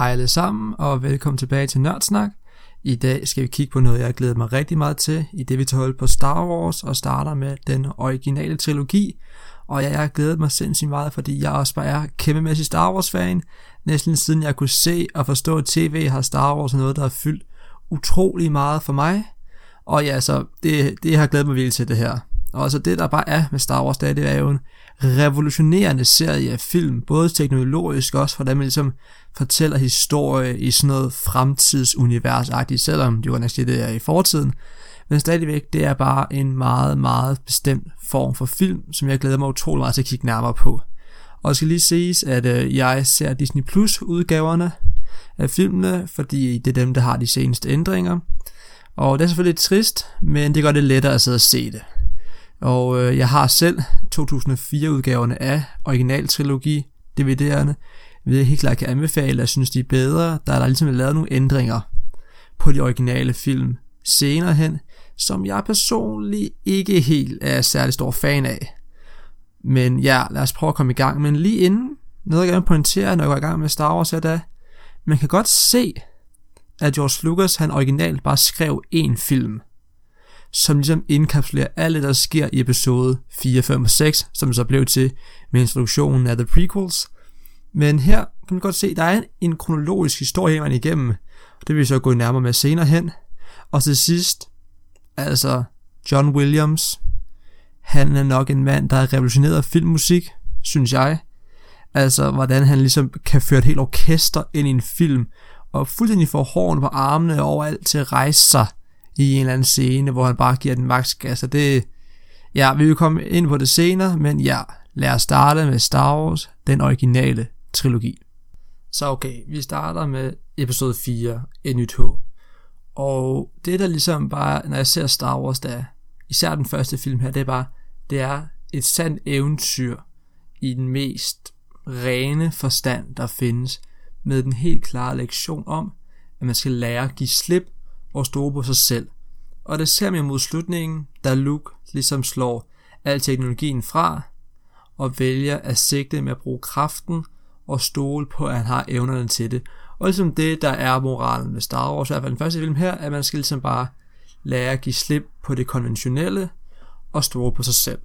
Hej alle sammen, og velkommen tilbage til Nørdsnak. I dag skal vi kigge på noget, jeg har glædet mig rigtig meget til, i det vi tager hold på Star Wars, og starter med den originale trilogi. Og jeg har glædet mig sindssygt meget, fordi jeg også bare er kæmpemæssig Star Wars-fan. Næsten siden jeg kunne se og forstå, tv har Star Wars noget, der har fyldt utrolig meget for mig. Og ja, så det, det har glædet mig virkelig til det her. Og altså det, der bare er med Star Wars, det er, det er jo en revolutionerende serie af film, både teknologisk også, hvordan man ligesom fortæller historie i sådan noget fremtidsuniversagtigt, selvom det jo næsten det er i fortiden. Men stadigvæk, det er bare en meget, meget bestemt form for film, som jeg glæder mig utrolig meget til at kigge nærmere på. Og det skal lige siges, at øh, jeg ser Disney Plus udgaverne af filmene, fordi det er dem, der har de seneste ændringer. Og det er selvfølgelig lidt trist, men det gør det lettere at sidde og se det. Og øh, jeg har selv 2004 udgaverne af originaltrilogi DVD'erne, vil jeg helt klart kan anbefale, jeg synes de er bedre, der er der ligesom lavet nogle ændringer på de originale film senere hen, som jeg personligt ikke helt er særlig stor fan af. Men ja, lad os prøve at komme i gang. Men lige inden, noget jeg gerne pointere, når jeg går i gang med Star Wars, er da, man kan godt se, at George Lucas, han originalt bare skrev én film, som ligesom indkapslerer alt det, der sker i episode 4, 5 og 6, som så blev til med introduktionen af The Prequels. Men her kan man godt se, at der er en, kronologisk historie man igennem, og det vil vi så gå nærmere med senere hen. Og til sidst, altså John Williams, han er nok en mand, der har revolutioneret filmmusik, synes jeg. Altså, hvordan han ligesom kan føre et helt orkester ind i en film, og fuldstændig får hårene på armene overalt til at rejse sig i en eller anden scene, hvor han bare giver den max gas, og det, ja, vi vil komme ind på det senere, men ja, lad os starte med Star Wars, den originale trilogi. Så okay, vi starter med episode 4, Et nyt håb. Og det der ligesom bare, når jeg ser Star Wars, der især den første film her, det er bare, det er et sandt eventyr i den mest rene forstand, der findes, med den helt klare lektion om, at man skal lære at give slip og stole på sig selv. Og det ser man mod slutningen, da Luke ligesom slår al teknologien fra, og vælger at sigte med at bruge kraften og stole på, at han har evnerne til det. Og ligesom det, der er moralen med Star Wars, i hvert fald den første film her, at man skal ligesom bare lære at give slip på det konventionelle og stole på sig selv.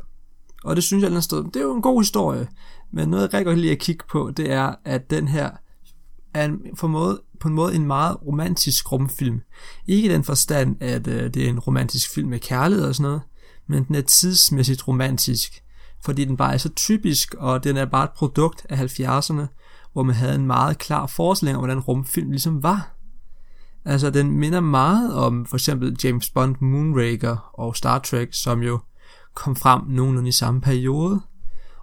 Og det synes jeg, sted, det er jo en god historie, men noget jeg rigtig godt lide at kigge på, det er, at den her er en, for måde, på en måde en meget romantisk rumfilm. Ikke i den forstand, at øh, det er en romantisk film med kærlighed og sådan noget, men den er tidsmæssigt romantisk, fordi den bare er så typisk, og den er bare et produkt af 70'erne, hvor man havde en meget klar forestilling om, hvordan rumfilm ligesom var. Altså, den minder meget om for eksempel James Bond, Moonraker og Star Trek, som jo kom frem nogenlunde i samme periode.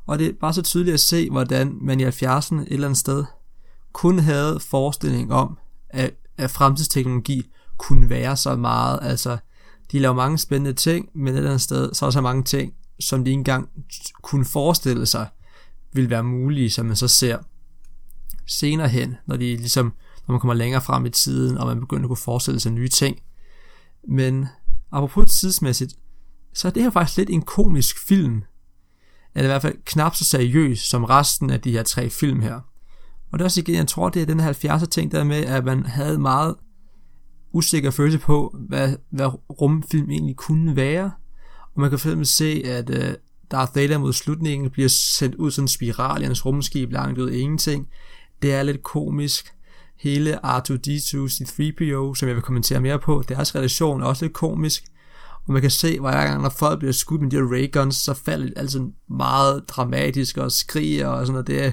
Og det er bare så tydeligt at se, hvordan man i 70'erne et eller andet sted kun havde forestilling om, at, at fremtidsteknologi kunne være så meget. Altså, de laver mange spændende ting, men et eller andet sted, så er der så mange ting, som de ikke engang kunne forestille sig, vil være mulige, som man så ser senere hen, når de ligesom, når man kommer længere frem i tiden, og man begynder at kunne forestille sig nye ting. Men apropos tidsmæssigt, så er det her faktisk lidt en komisk film. Eller i hvert fald knap så seriøs som resten af de her tre film her. Og det er også igen, jeg tror, det er den her 70'er ting der med, at man havde meget usikker følelse på, hvad, hvad rumfilm egentlig kunne være. Og man kan fx se, at uh, Darth Vader mod slutningen bliver sendt ud sådan en spiral i hans rumskib langt ud af ingenting. Det er lidt komisk. Hele R2-D2, C-3PO, som jeg vil kommentere mere på, deres relation er også lidt komisk. Og man kan se, hver gang, når folk bliver skudt med de her rayguns, så falder det altså meget dramatisk og skriger og sådan noget. Det er,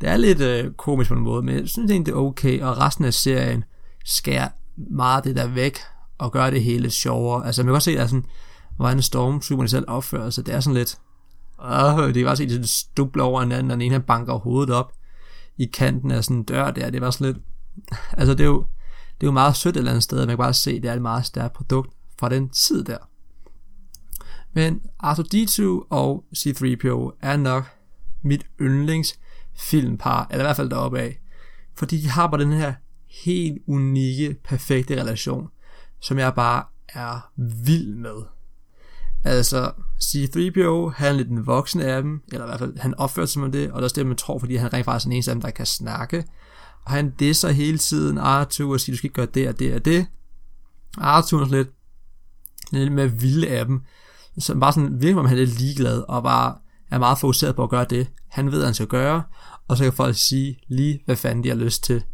det er lidt øh, komisk på en måde, men jeg synes egentlig, det er okay, og resten af serien skærer meget det der væk, og gør det hele sjovere. Altså, man kan godt se, at der er sådan, hvordan Stormtrooperne selv opfører sig, det er sådan lidt, øh, det er bare se, at de stubler over hinanden, og den ene han banker hovedet op i kanten af sådan en dør der, det var sådan lidt, altså det er jo, det er jo meget sødt et eller andet sted, man kan bare se, at det er et meget stærkt produkt fra den tid der. Men Arthur D2 og C-3PO er nok mit yndlings filmpar, eller i hvert fald deroppe af. Fordi de har bare den her helt unikke, perfekte relation, som jeg bare er vild med. Altså, C-3PO, han er lidt den voksne af dem, eller i hvert fald, han opfører sig som det, og der er det, man tror, fordi han rent faktisk er den eneste af dem, der kan snakke. han disser hele tiden Arthur og siger, du skal ikke gøre det og det og det. Arthur er lidt, lidt mere vilde af dem. Så bare sådan virkelig, om han er lidt ligeglad, og bare er meget fokuseret på at gøre det, han ved, at han skal gøre, og så kan folk sige lige, hvad fanden de har lyst til.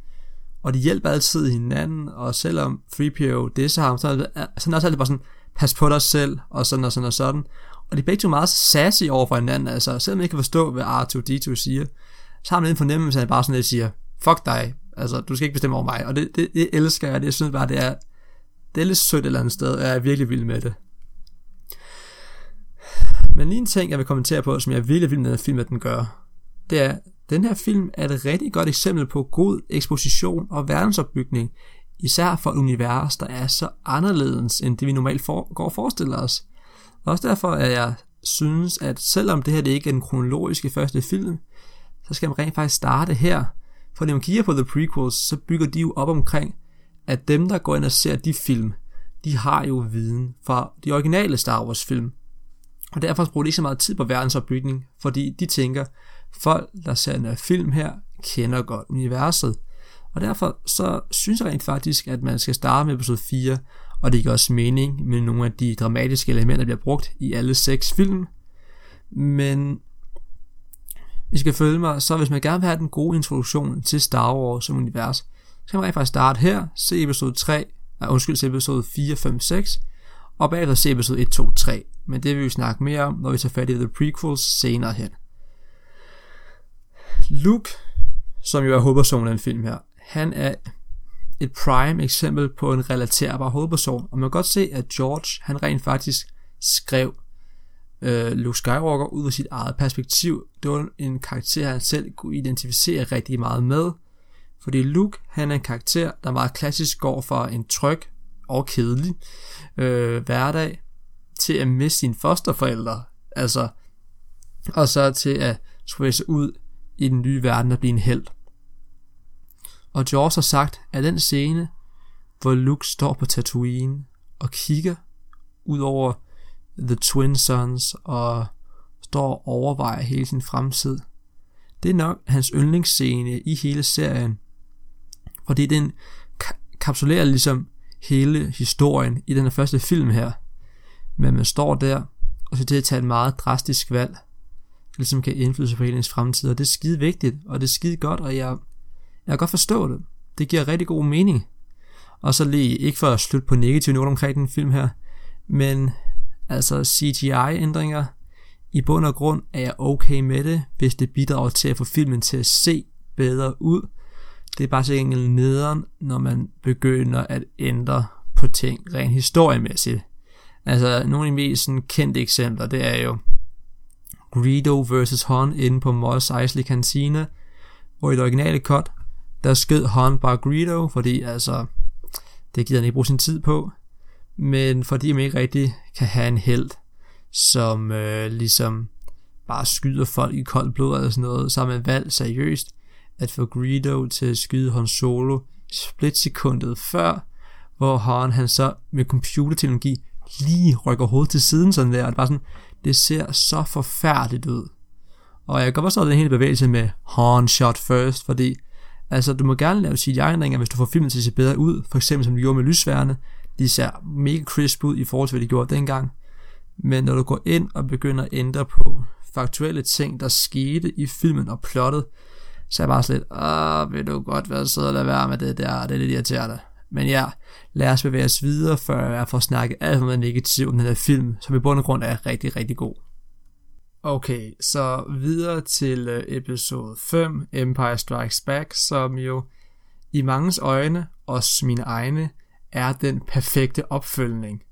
Og de hjælper altid hinanden, og selvom 3PO disser ham, så er han så også altid bare sådan, pas på dig selv, og sådan og sådan og sådan. Og de er begge to meget sassy over for hinanden, altså selvom man ikke kan forstå, hvad R2-D2 siger, så har man en fornemmelse af, bare sådan lidt siger, fuck dig, altså du skal ikke bestemme over mig, og det, det, det elsker jeg, det jeg synes bare, det er, det er lidt sødt et eller andet sted, og jeg er virkelig vild med det. Men lige en ting, jeg vil kommentere på, som jeg er virkelig vild med den film, at den gør, det er, den her film er et rigtig godt eksempel på god eksposition og verdensopbygning, især for et univers, der er så anderledes, end det vi normalt for, går og forestiller os. Også derfor er jeg synes, at selvom det her det ikke er den kronologiske første film, så skal man rent faktisk starte her. For når man kigger på The Prequels, så bygger de jo op omkring, at dem, der går ind og ser de film, de har jo viden fra de originale Star Wars film. Og derfor bruger de ikke så meget tid på verdensopbygning, fordi de tænker, folk, der ser en øh, film her, kender godt universet. Og derfor så synes jeg rent faktisk, at man skal starte med episode 4, og det giver også mening med nogle af de dramatiske elementer, der bliver brugt i alle seks film. Men I skal følge mig, så hvis man gerne vil have den gode introduktion til Star Wars som univers, så kan man rent faktisk starte her, se episode 3, nej, undskyld, se episode 4, 5, 6, og bagefter se episode 1, 2, 3. Men det vil vi snakke mere om, når vi tager fat i The Prequels senere hen. Luke, som jo er hovedpersonen i den film her, han er et prime eksempel på en relaterbar hovedperson, og man kan godt se, at George, han rent faktisk skrev øh, Luke Skywalker ud af sit eget perspektiv. Det var en karakter, han selv kunne identificere rigtig meget med, fordi Luke, han er en karakter, der meget klassisk går fra en tryg og kedelig øh, hverdag, til at miste sine fosterforældre, altså, og så til at skulle sig ud i den nye verden og blive en held. Og George har sagt, at den scene, hvor Luke står på Tatooine og kigger ud over The Twin Sons og står og overvejer hele sin fremtid, det er nok hans yndlingsscene i hele serien, fordi den kapsulerer ligesom hele historien i den første film her. Men man står der, og skal til at tage et meget drastisk valg, ligesom kan indflydelse på hele ens fremtid, og det er skide vigtigt, og det er skide godt, og jeg jeg kan godt forstå det. Det giver rigtig god mening. Og så lige, ikke for at slutte på negativ noget omkring den film her, men altså CGI-ændringer, i bund og grund er jeg okay med det, hvis det bidrager til at få filmen til at se bedre ud. Det er bare så enkelt nederen, når man begynder at ændre på ting rent historiemæssigt. Altså, nogle af de mest sådan, kendte eksempler, det er jo Greedo vs. Hon inde på Mos Eisley Cantina, hvor i det originale cut, der skød Hon bare Greedo, fordi altså, det gider han ikke bruge sin tid på. Men fordi man ikke rigtig kan have en held, som øh, ligesom bare skyder folk i koldt blod eller sådan noget, så har man valgt seriøst at få Greedo til at skyde Han Solo splitsekundet før, hvor Han, han så med computerteknologi lige rykker hovedet til siden sådan der, og det, bare sådan, det ser så forfærdeligt ud. Og jeg kan godt forstå den hele bevægelse med horn shot first, fordi Altså, du må gerne lave CGI-ændringer, hvis du får filmen til at se bedre ud, for eksempel som de gjorde med lysværne. De ser mega crisp ud i forhold til, hvad de gjorde dengang. Men når du går ind og begynder at ændre på faktuelle ting, der skete i filmen og plottet, så er jeg bare slet, åh, vil du godt være sød og lade være med det der, det er lidt irriterende. Men ja, lad os bevæge os videre, før jeg får snakket alt for meget negativt om den her film, som i bund og grund er rigtig, rigtig god. Okay, så videre til øh, episode 5, Empire Strikes Back, som jo i mangens øjne, også mine egne, er den perfekte opfølgning.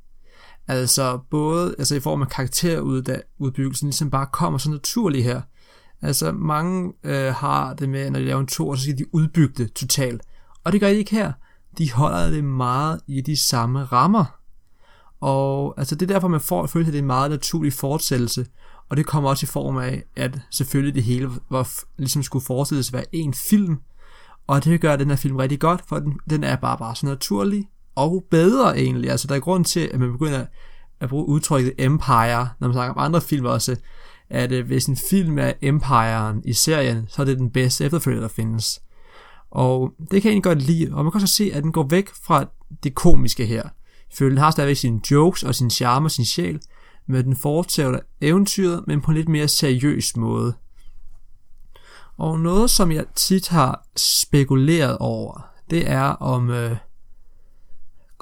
Altså både altså i form af karakterudbyggelsen, ligesom bare kommer så naturligt her. Altså mange øh, har det med, når de laver en tur, så skal de udbygge det totalt. Og det gør de ikke her. De holder det meget i de samme rammer. Og altså det er derfor, man får føle at det er en meget naturlig fortsættelse. Og det kommer også i form af, at selvfølgelig det hele var, ligesom skulle forestilles at være en film. Og det gør den her film rigtig godt, for den, den er bare, bare så naturlig og bedre egentlig. Altså der er grund til, at man begynder at bruge udtrykket Empire, når man snakker om andre film også, at øh, hvis en film er Empiren i serien, så er det den bedste efterfølger, der findes. Og det kan jeg egentlig godt lide, og man kan også se, at den går væk fra det komiske her. Føler den har stadigvæk sine jokes og sin charme og sin sjæl, men den fortsætter eventyret, men på en lidt mere seriøs måde. Og noget, som jeg tit har spekuleret over, det er om, øh,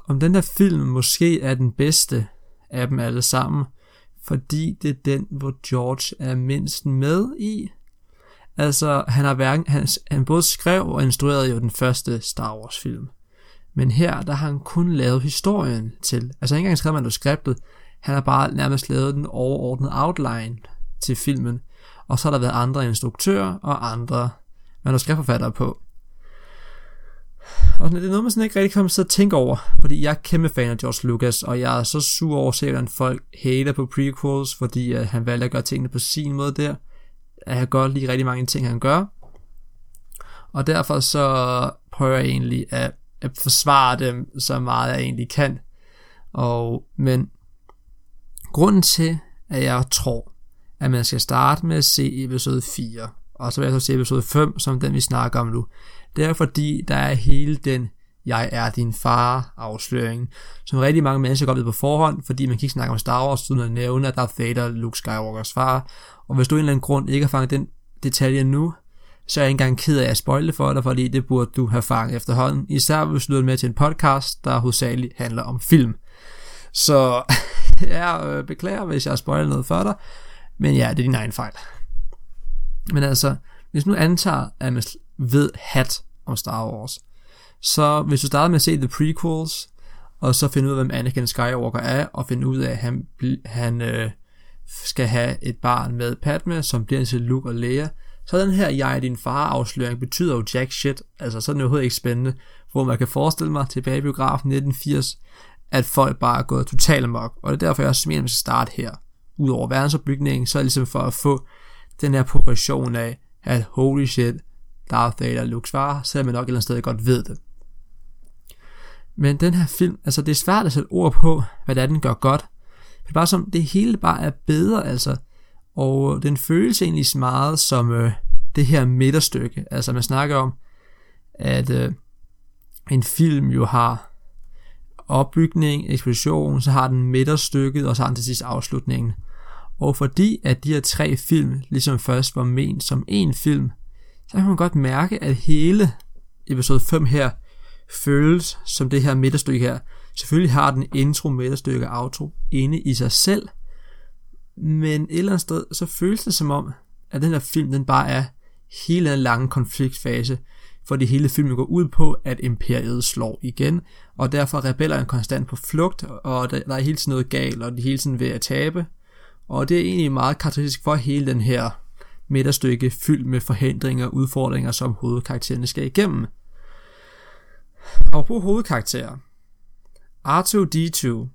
om den der film måske er den bedste af dem alle sammen, fordi det er den, hvor George er mindst med i. Altså, han har hverken, han, han både skrev og instruerede jo den første Star Wars film. Men her, der har han kun lavet historien til. Altså, ikke engang skrevet manuskriptet. Han har bare nærmest lavet den overordnede outline til filmen. Og så har der været andre instruktører og andre manuskriptforfattere på. Og det er noget, man sådan ikke rigtig kommer til at tænke over, fordi jeg er kæmpe fan af George Lucas, og jeg er så sur over at se, hvordan folk hater på prequels, fordi at han valgte at gøre tingene på sin måde der. Jeg kan godt lide rigtig mange ting, han gør. Og derfor så prøver jeg egentlig at, at forsvare dem så meget jeg egentlig kan. Og, men grunden til, at jeg tror, at man skal starte med at se episode 4, og så vil jeg så se episode 5, som den vi snakker om nu, det er fordi, der er hele den jeg er din far afsløring, som rigtig mange mennesker godt ved på forhånd, fordi man kan ikke snakke om Star Wars uden at nævne, at Darth Vader Luke Skywalkers far. Og hvis du af en eller anden grund ikke har fanget den detalje nu, så er jeg ikke engang ked af at spoile for dig, fordi det burde du have fanget efterhånden. Især hvis du lytter med til en podcast, der hovedsageligt handler om film. Så jeg øh, beklager, hvis jeg har spoilet noget for dig, men ja, det er din egen fejl. Men altså, hvis nu antager, at man ved hat om Star Wars, så hvis du starter med at se The Prequels, og så finde ud af, hvem Anakin Skywalker er, og finde ud af, at han, han øh, skal have et barn med Padme, som bliver til Luke og Leia, så den her jeg er din far afsløring betyder jo jack shit, altså så er overhovedet ikke spændende, hvor man kan forestille mig tilbage i biografen 1980, at folk bare er gået totalt amok, og det er derfor jeg også mener, at starte her. Udover verdensopbygningen, så er det ligesom for at få den her progression af, at holy shit, Darth Vader er Lukes far, selvom man nok et eller andet sted godt ved det. Men den her film, altså det er svært at sætte ord på, hvad det er, den gør godt. Det er bare som, det hele bare er bedre, altså. Og øh, den føles egentlig meget som øh, det her midterstykke. Altså man snakker om, at øh, en film jo har opbygning, eksplosion, så har den midterstykket, og så har den til sidst afslutningen. Og fordi at de her tre film ligesom først var ment som en film, så kan man godt mærke, at hele episode 5 her føles som det her midterstykke her. Selvfølgelig har den intro, midterstykke og outro inde i sig selv, men et eller andet sted, så føles det som om, at den her film, den bare er hele en lange konfliktfase, det hele filmen går ud på, at imperiet slår igen, og derfor er rebellerne konstant på flugt, og der, er hele tiden noget galt, og de er hele tiden ved at tabe, og det er egentlig meget karakteristisk for hele den her midterstykke fyldt med forhindringer og udfordringer, som hovedkaraktererne skal igennem. Og på hovedkarakterer. R2-D2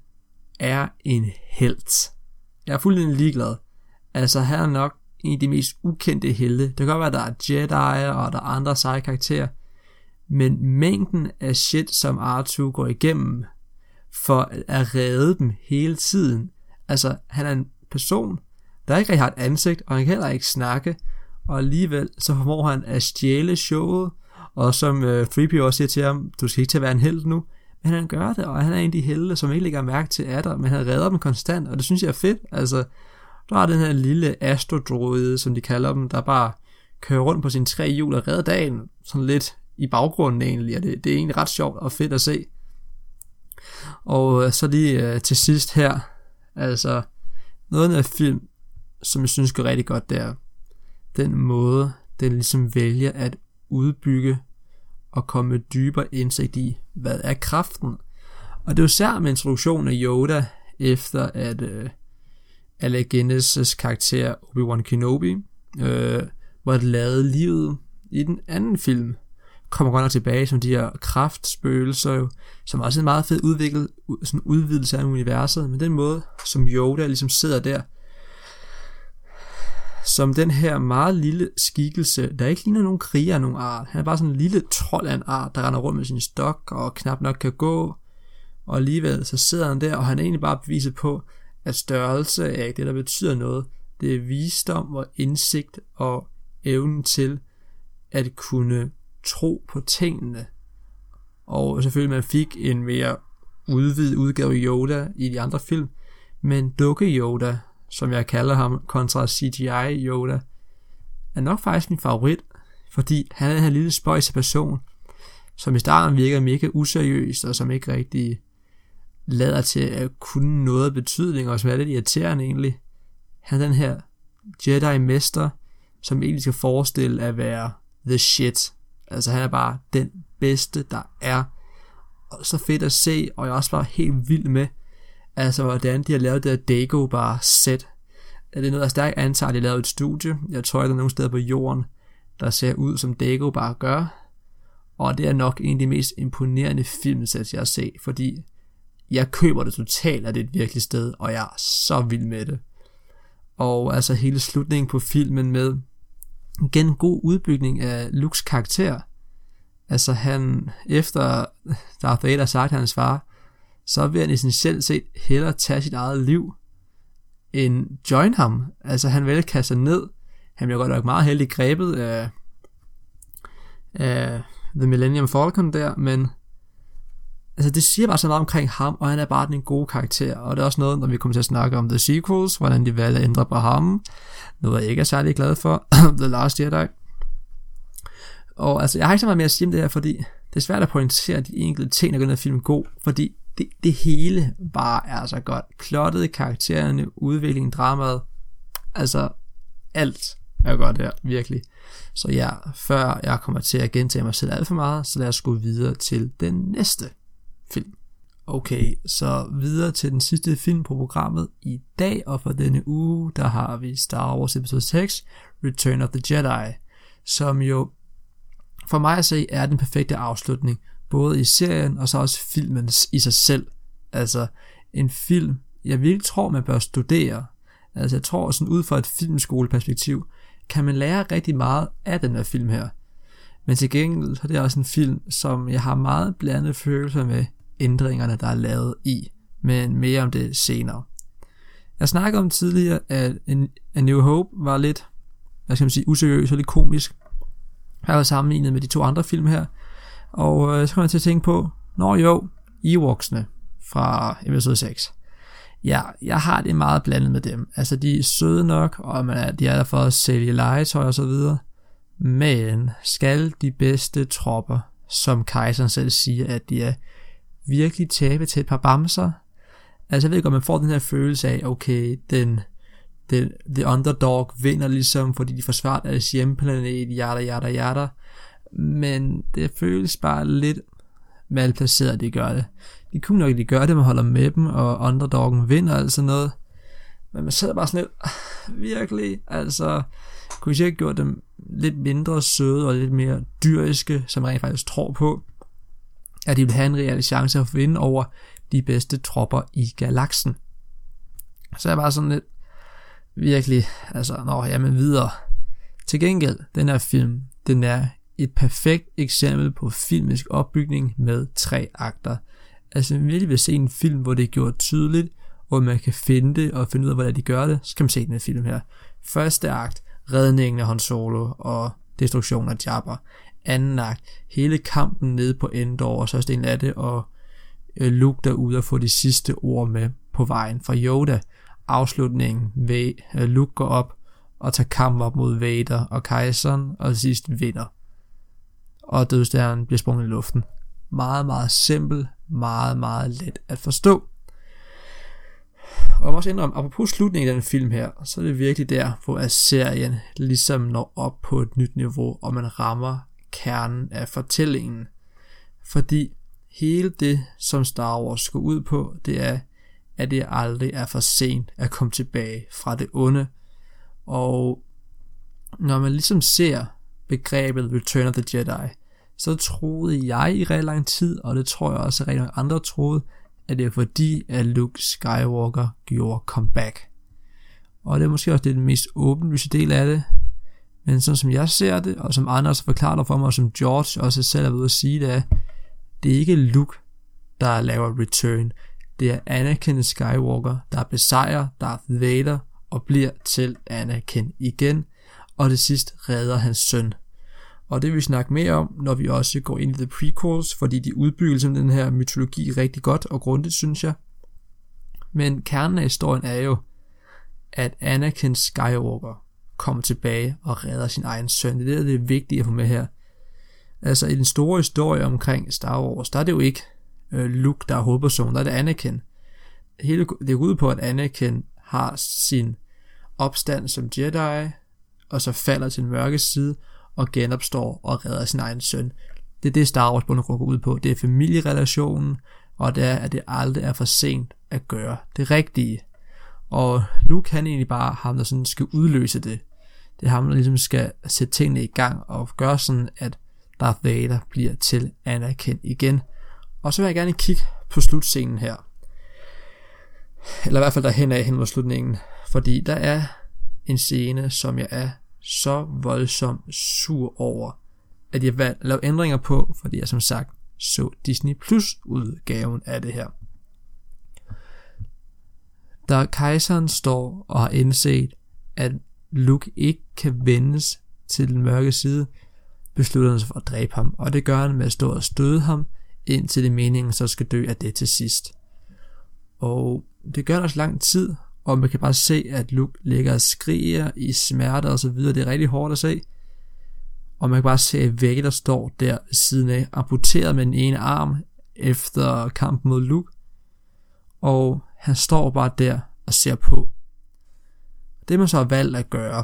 er en helt. Jeg er fuldstændig ligeglad. Altså, han er nok en af de mest ukendte helte. Det kan godt være, at der er Jedi og der er andre seje karakterer. Men mængden af shit, som R2 går igennem for at redde dem hele tiden. Altså, han er en person, der ikke rigtig har et ansigt, og han kan heller ikke snakke, og alligevel så formår han at stjæle showet, og som øh, Freebie også siger til ham, du skal ikke til at være en held nu, men han gør det, og han er en af de helte, som ikke lægger mærke til er der, men han redder dem konstant, og det synes jeg er fedt, altså, der er den her lille astrodroide, som de kalder dem, der bare kører rundt på sine tre hjul og redder dagen, sådan lidt i baggrunden egentlig, og det, det er egentlig ret sjovt og fedt at se. Og øh, så lige øh, til sidst her, altså, noget af film, som jeg synes går rigtig godt, det er den måde, den ligesom vælger at udbygge og komme dybere indsigt i, hvad er kraften. Og det er jo særligt med introduktionen af Yoda, efter at øh, Alec Guinness' karakter Obi-Wan Kenobi, øh, var lavet livet i den anden film, kommer godt nok tilbage som de her kraftspøgelser, jo, som også er en meget fed udviklet, sådan udvidelse af universet, men den måde, som Yoda ligesom sidder der, som den her meget lille skikkelse, der ikke ligner nogen kriger af nogen art. Han er bare sådan en lille trold af en art, der render rundt med sin stok og knap nok kan gå. Og alligevel så sidder han der, og han er egentlig bare beviset på, at størrelse er ikke det, der betyder noget. Det er visdom og indsigt og evnen til at kunne tro på tingene. Og selvfølgelig man fik en mere udvidet udgave af Yoda i de andre film, men Dukke Yoda, som jeg kalder ham, kontra CGI Yoda, er nok faktisk min favorit, fordi han er den her lille spøjse person, som i starten virker mega useriøst, og som ikke rigtig lader til at kunne noget betydning, og som er lidt irriterende egentlig. Han er den her Jedi-mester, som egentlig skal forestille at være the shit. Altså han er bare den bedste, der er. Og så fedt at se, og jeg er også bare helt vild med, altså hvordan de har lavet det der Dago bare set. Er det noget, jeg stærkt antager, at de har lavet et studie. Jeg tror, at der er nogle steder på jorden, der ser ud, som Dago bare gør. Og det er nok en af de mest imponerende filmsæt, jeg har set, fordi jeg køber det totalt, at det er et virkeligt sted, og jeg er så vild med det. Og altså hele slutningen på filmen med igen god udbygning af Lukes karakter. Altså han, efter Darth Vader har sagt hans far, så vil han essentielt set hellere tage sit eget liv, end join ham. Altså han vil kaste sig ned. Han bliver godt nok meget heldig grebet af, af The Millennium Falcon der, men altså det siger bare så meget omkring ham, og han er bare den gode karakter, og det er også noget, når vi kommer til at snakke om The Sequels, hvordan de valgte at ændre på ham, noget jeg ikke er særlig glad for, The Last Jedi. Og altså, jeg har ikke så meget mere at sige om det her, fordi det er svært at pointere de enkelte ting, der gør den film god, fordi det, det hele bare er så godt. Plottet, karaktererne, udviklingen, dramaet, altså alt er godt her, virkelig. Så ja, før jeg kommer til at gentage mig selv alt for meget, så lad os gå videre til den næste film. Okay, så videre til den sidste film på programmet i dag, og for denne uge, der har vi Star Wars Episode 6, Return of the Jedi, som jo for mig at se er den perfekte afslutning, både i serien og så også filmen i sig selv. Altså en film, jeg virkelig tror, man bør studere. Altså jeg tror, sådan ud fra et filmskoleperspektiv, kan man lære rigtig meget af den her film her. Men til gengæld så er det også en film, som jeg har meget blandede følelser med ændringerne, der er lavet i. Men mere om det senere. Jeg snakkede om tidligere, at A New Hope var lidt, hvad skal man sige, useriøs og lidt komisk. Jeg har sammenlignet med de to andre film her. Og øh, så kommer jeg til at tænke på, når jo, Ewoksene fra episode 6. Ja, jeg har det meget blandet med dem. Altså, de er søde nok, og man er, de er der for at sælge legetøj og så videre. Men skal de bedste tropper, som kejseren selv siger, at de er virkelig tabe til et par bamser? Altså, jeg ved godt, man får den her følelse af, okay, den, den, the underdog vinder ligesom, fordi de forsvarer deres hjemplanet, yada, yada, yada. Men det føles bare lidt malplaceret, de gør det. De kunne nok, de gør det, man holder med dem, og underdoggen vinder altså noget. Men man sidder bare sådan lidt, ah, virkelig, altså, kunne jeg ikke gjort dem lidt mindre søde og lidt mere dyriske, som jeg rent faktisk tror på, at de vil have en reel chance at vinde over de bedste tropper i galaksen. Så jeg bare sådan lidt, virkelig, altså, nå, jamen videre. Til gengæld, den her film, den er et perfekt eksempel på filmisk opbygning med tre akter. Altså, hvis virkelig vil se en film, hvor det er gjort tydeligt, hvor man kan finde det og finde ud af, hvordan de gør det, så kan man se den her film her. Første akt, redningen af Han Solo og destruktionen af Jabba. Anden akt, hele kampen nede på Endor, og så en af det, og øh, Luke derude og få de sidste ord med på vejen fra Yoda. Afslutningen, øh, Luke går op og tager kamp op mod Vader og kejseren, og sidst vinder. Og dødstjernen bliver sprunget i luften. Meget, meget simpel, meget, meget let at forstå. Og jeg må også indrømme, apropos slutningen af den film her, så er det virkelig der, hvor serien ligesom når op på et nyt niveau, og man rammer kernen af fortællingen. Fordi hele det, som Star Wars går ud på, det er, at det aldrig er for sent at komme tilbage fra det onde. Og når man ligesom ser begrebet Return of the Jedi, så troede jeg i rigtig lang tid, og det tror jeg også at rigtig mange andre troede, at det er fordi, at Luke Skywalker gjorde comeback. Og det er måske også det mest åbenlyse del af det, men sådan som jeg ser det, og som andre også forklarer for mig, og som George også selv er ved at sige, det er, det er ikke Luke, der laver return. Det er Anakin Skywalker, der besejrer Darth Vader og bliver til Anakin igen, og det sidst redder hans søn. Og det vil vi snakke mere om, når vi også går ind i The Prequels, fordi de udbygger ligesom den her mytologi rigtig godt og grundigt, synes jeg. Men kernen af historien er jo, at Anakin Skywalker kommer tilbage og redder sin egen søn. Det er det, vigtige er vigtigt at få med her. Altså i den store historie omkring Star Wars, der er det jo ikke øh, Luke, der er hovedpersonen, der er det Anakin. Hele, det er ud på, at Anakin har sin opstand som Jedi, og så falder til den mørke side, og genopstår og redder sin egen søn. Det er det, Star Wars bund går ud på. Det er familierelationen, og det er, at det aldrig er for sent at gøre det rigtige. Og Luke han egentlig bare ham, der sådan skal udløse det. Det er ham, der ligesom skal sætte tingene i gang og gøre sådan, at Darth Vader bliver til Anakin igen. Og så vil jeg gerne kigge på slutscenen her. Eller i hvert fald derhen af hen mod slutningen. Fordi der er en scene, som jeg er så voldsomt sur over, at jeg valgte at lave ændringer på, fordi jeg som sagt så Disney Plus udgaven af det her. Da kejseren står og har indset, at Luke ikke kan vendes til den mørke side, beslutter han sig for at dræbe ham, og det gør han med at stå og støde ham, indtil det meningen så skal dø af det til sidst. Og det gør han også lang tid, og man kan bare se, at Luke ligger og skriger i smerte og så videre. Det er rigtig hårdt at se. Og man kan bare se, at der står der siden af, amputeret med den ene arm efter kampen mod Luke. Og han står bare der og ser på. Det man så har valgt at gøre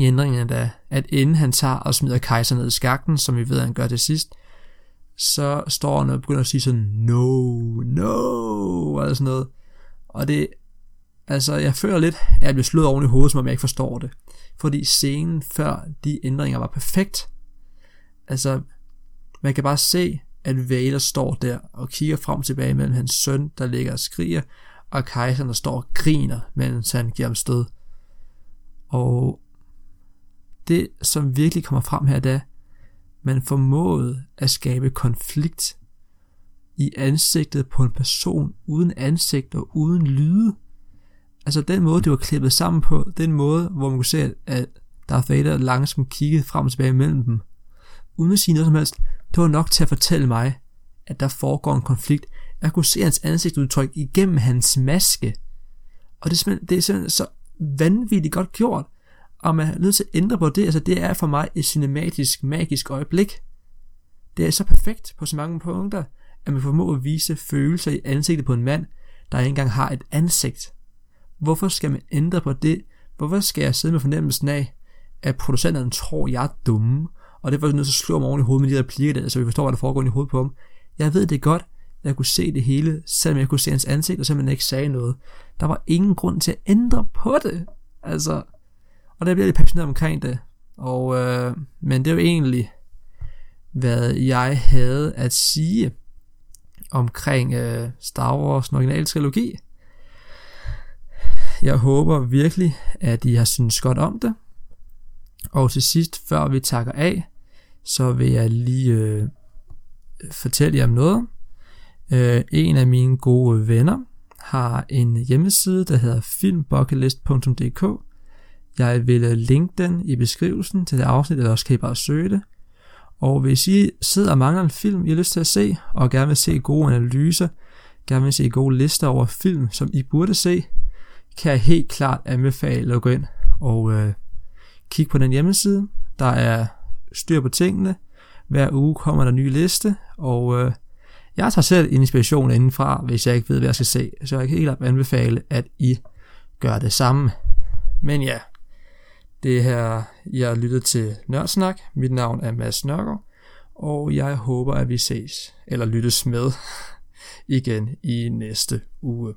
i ændringen er, at inden han tager og smider kejser ned i skakten, som vi ved, at han gør til sidst, så står han og begynder at sige sådan, no, no, og sådan noget. Og det Altså, jeg føler lidt, at jeg bliver slået oven i hovedet, som om jeg ikke forstår det. Fordi scenen før de ændringer var perfekt. Altså, man kan bare se, at Vader står der og kigger frem og tilbage mellem hans søn, der ligger og skriger, og kejseren, der står og griner, mens han giver ham stød. Og det, som virkelig kommer frem her, det man formåede at skabe konflikt i ansigtet på en person uden ansigt og uden lyde. Altså den måde, det var klippet sammen på, den måde, hvor man kunne se, at Darth Vader langsomt kiggede frem og tilbage mellem dem, uden at sige noget som helst, det var nok til at fortælle mig, at der foregår en konflikt. Jeg kunne se hans ansigtsudtryk igennem hans maske. Og det er simpelthen, det er simpelthen så vanvittigt godt gjort. Og man er nødt til at ændre på det. Altså det er for mig et cinematisk, magisk øjeblik. Det er så perfekt på så mange punkter, at man formår at vise følelser i ansigtet på en mand, der ikke engang har et ansigt. Hvorfor skal man ændre på det? Hvorfor skal jeg sidde med fornemmelsen af, at producenterne tror, jeg er dumme, og det var nødt til at slå mig oven i hovedet med de replikker der, så vi forstår, hvad der foregår i hovedet på ham. Jeg ved det godt, jeg kunne se det hele, selvom jeg kunne se hans ansigt, og selvom han ikke sagde noget. Der var ingen grund til at ændre på det. Altså, og der bliver lidt passioneret omkring det. Og, øh, men det er jo egentlig, hvad jeg havde at sige omkring øh, Star Wars originale trilogi. Jeg håber virkelig, at I har syntes godt om det. Og til sidst, før vi takker af, så vil jeg lige øh, fortælle jer om noget. Øh, en af mine gode venner har en hjemmeside, der hedder filmbucketlist.dk. Jeg vil linke den i beskrivelsen til det afsnit, eller også kan I bare søge det. Og hvis I sidder og mangler en film, I har lyst til at se, og gerne vil se gode analyser, gerne vil se gode lister over film, som I burde se, kan jeg helt klart anbefale at gå ind og øh, kigge på den hjemmeside. Der er styr på tingene. Hver uge kommer der nye ny liste, og øh, jeg tager selv inspiration indenfra, hvis jeg ikke ved, hvad jeg skal se. Så jeg kan helt klart anbefale, at I gør det samme. Men ja, det her, jeg har lyttet til Nørdsnak. Mit navn er Mads Nørgaard, og jeg håber, at vi ses, eller lyttes med igen i næste uge.